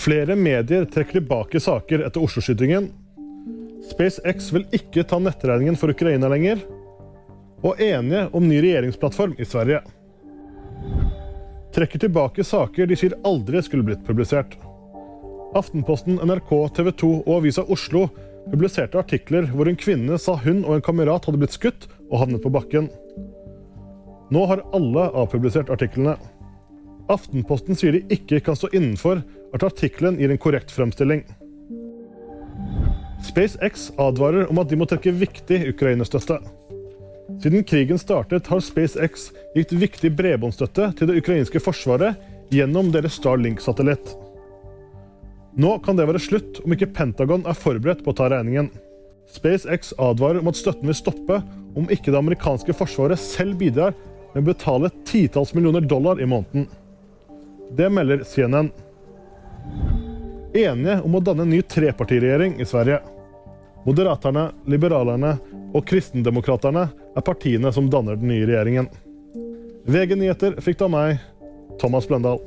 Flere medier trekker tilbake saker etter Oslo-skytingen. SpaceX vil ikke ta nettregningen for Ukraina lenger. Og enige om ny regjeringsplattform i Sverige. Trekker tilbake saker de sier aldri skulle blitt publisert. Aftenposten, NRK, TV 2 og Avisa Oslo publiserte artikler hvor en kvinne sa hun og en kamerat hadde blitt skutt og havnet på bakken. Nå har alle avpublisert artiklene. Aftenposten sier de ikke kan stå innenfor at artikkelen gir en korrekt fremstilling. SpaceX advarer om at de må trekke viktig Ukraina-støtte. Siden krigen startet, har SpaceX gitt viktig bredbåndsstøtte til det ukrainske forsvaret gjennom deres Starlink-satellitt. Nå kan det være slutt om ikke Pentagon er forberedt på å ta regningen. SpaceX advarer om at støtten vil stoppe om ikke det amerikanske forsvaret selv bidrar med å betale titalls millioner dollar i måneden. Det melder CNN. Enige om å danne en ny trepartiregjering i Sverige. Moderaterne, Liberalerne og Kristendemokraterne er partiene som danner den nye regjeringen. VG nyheter fikk det av meg, Thomas Bløndal.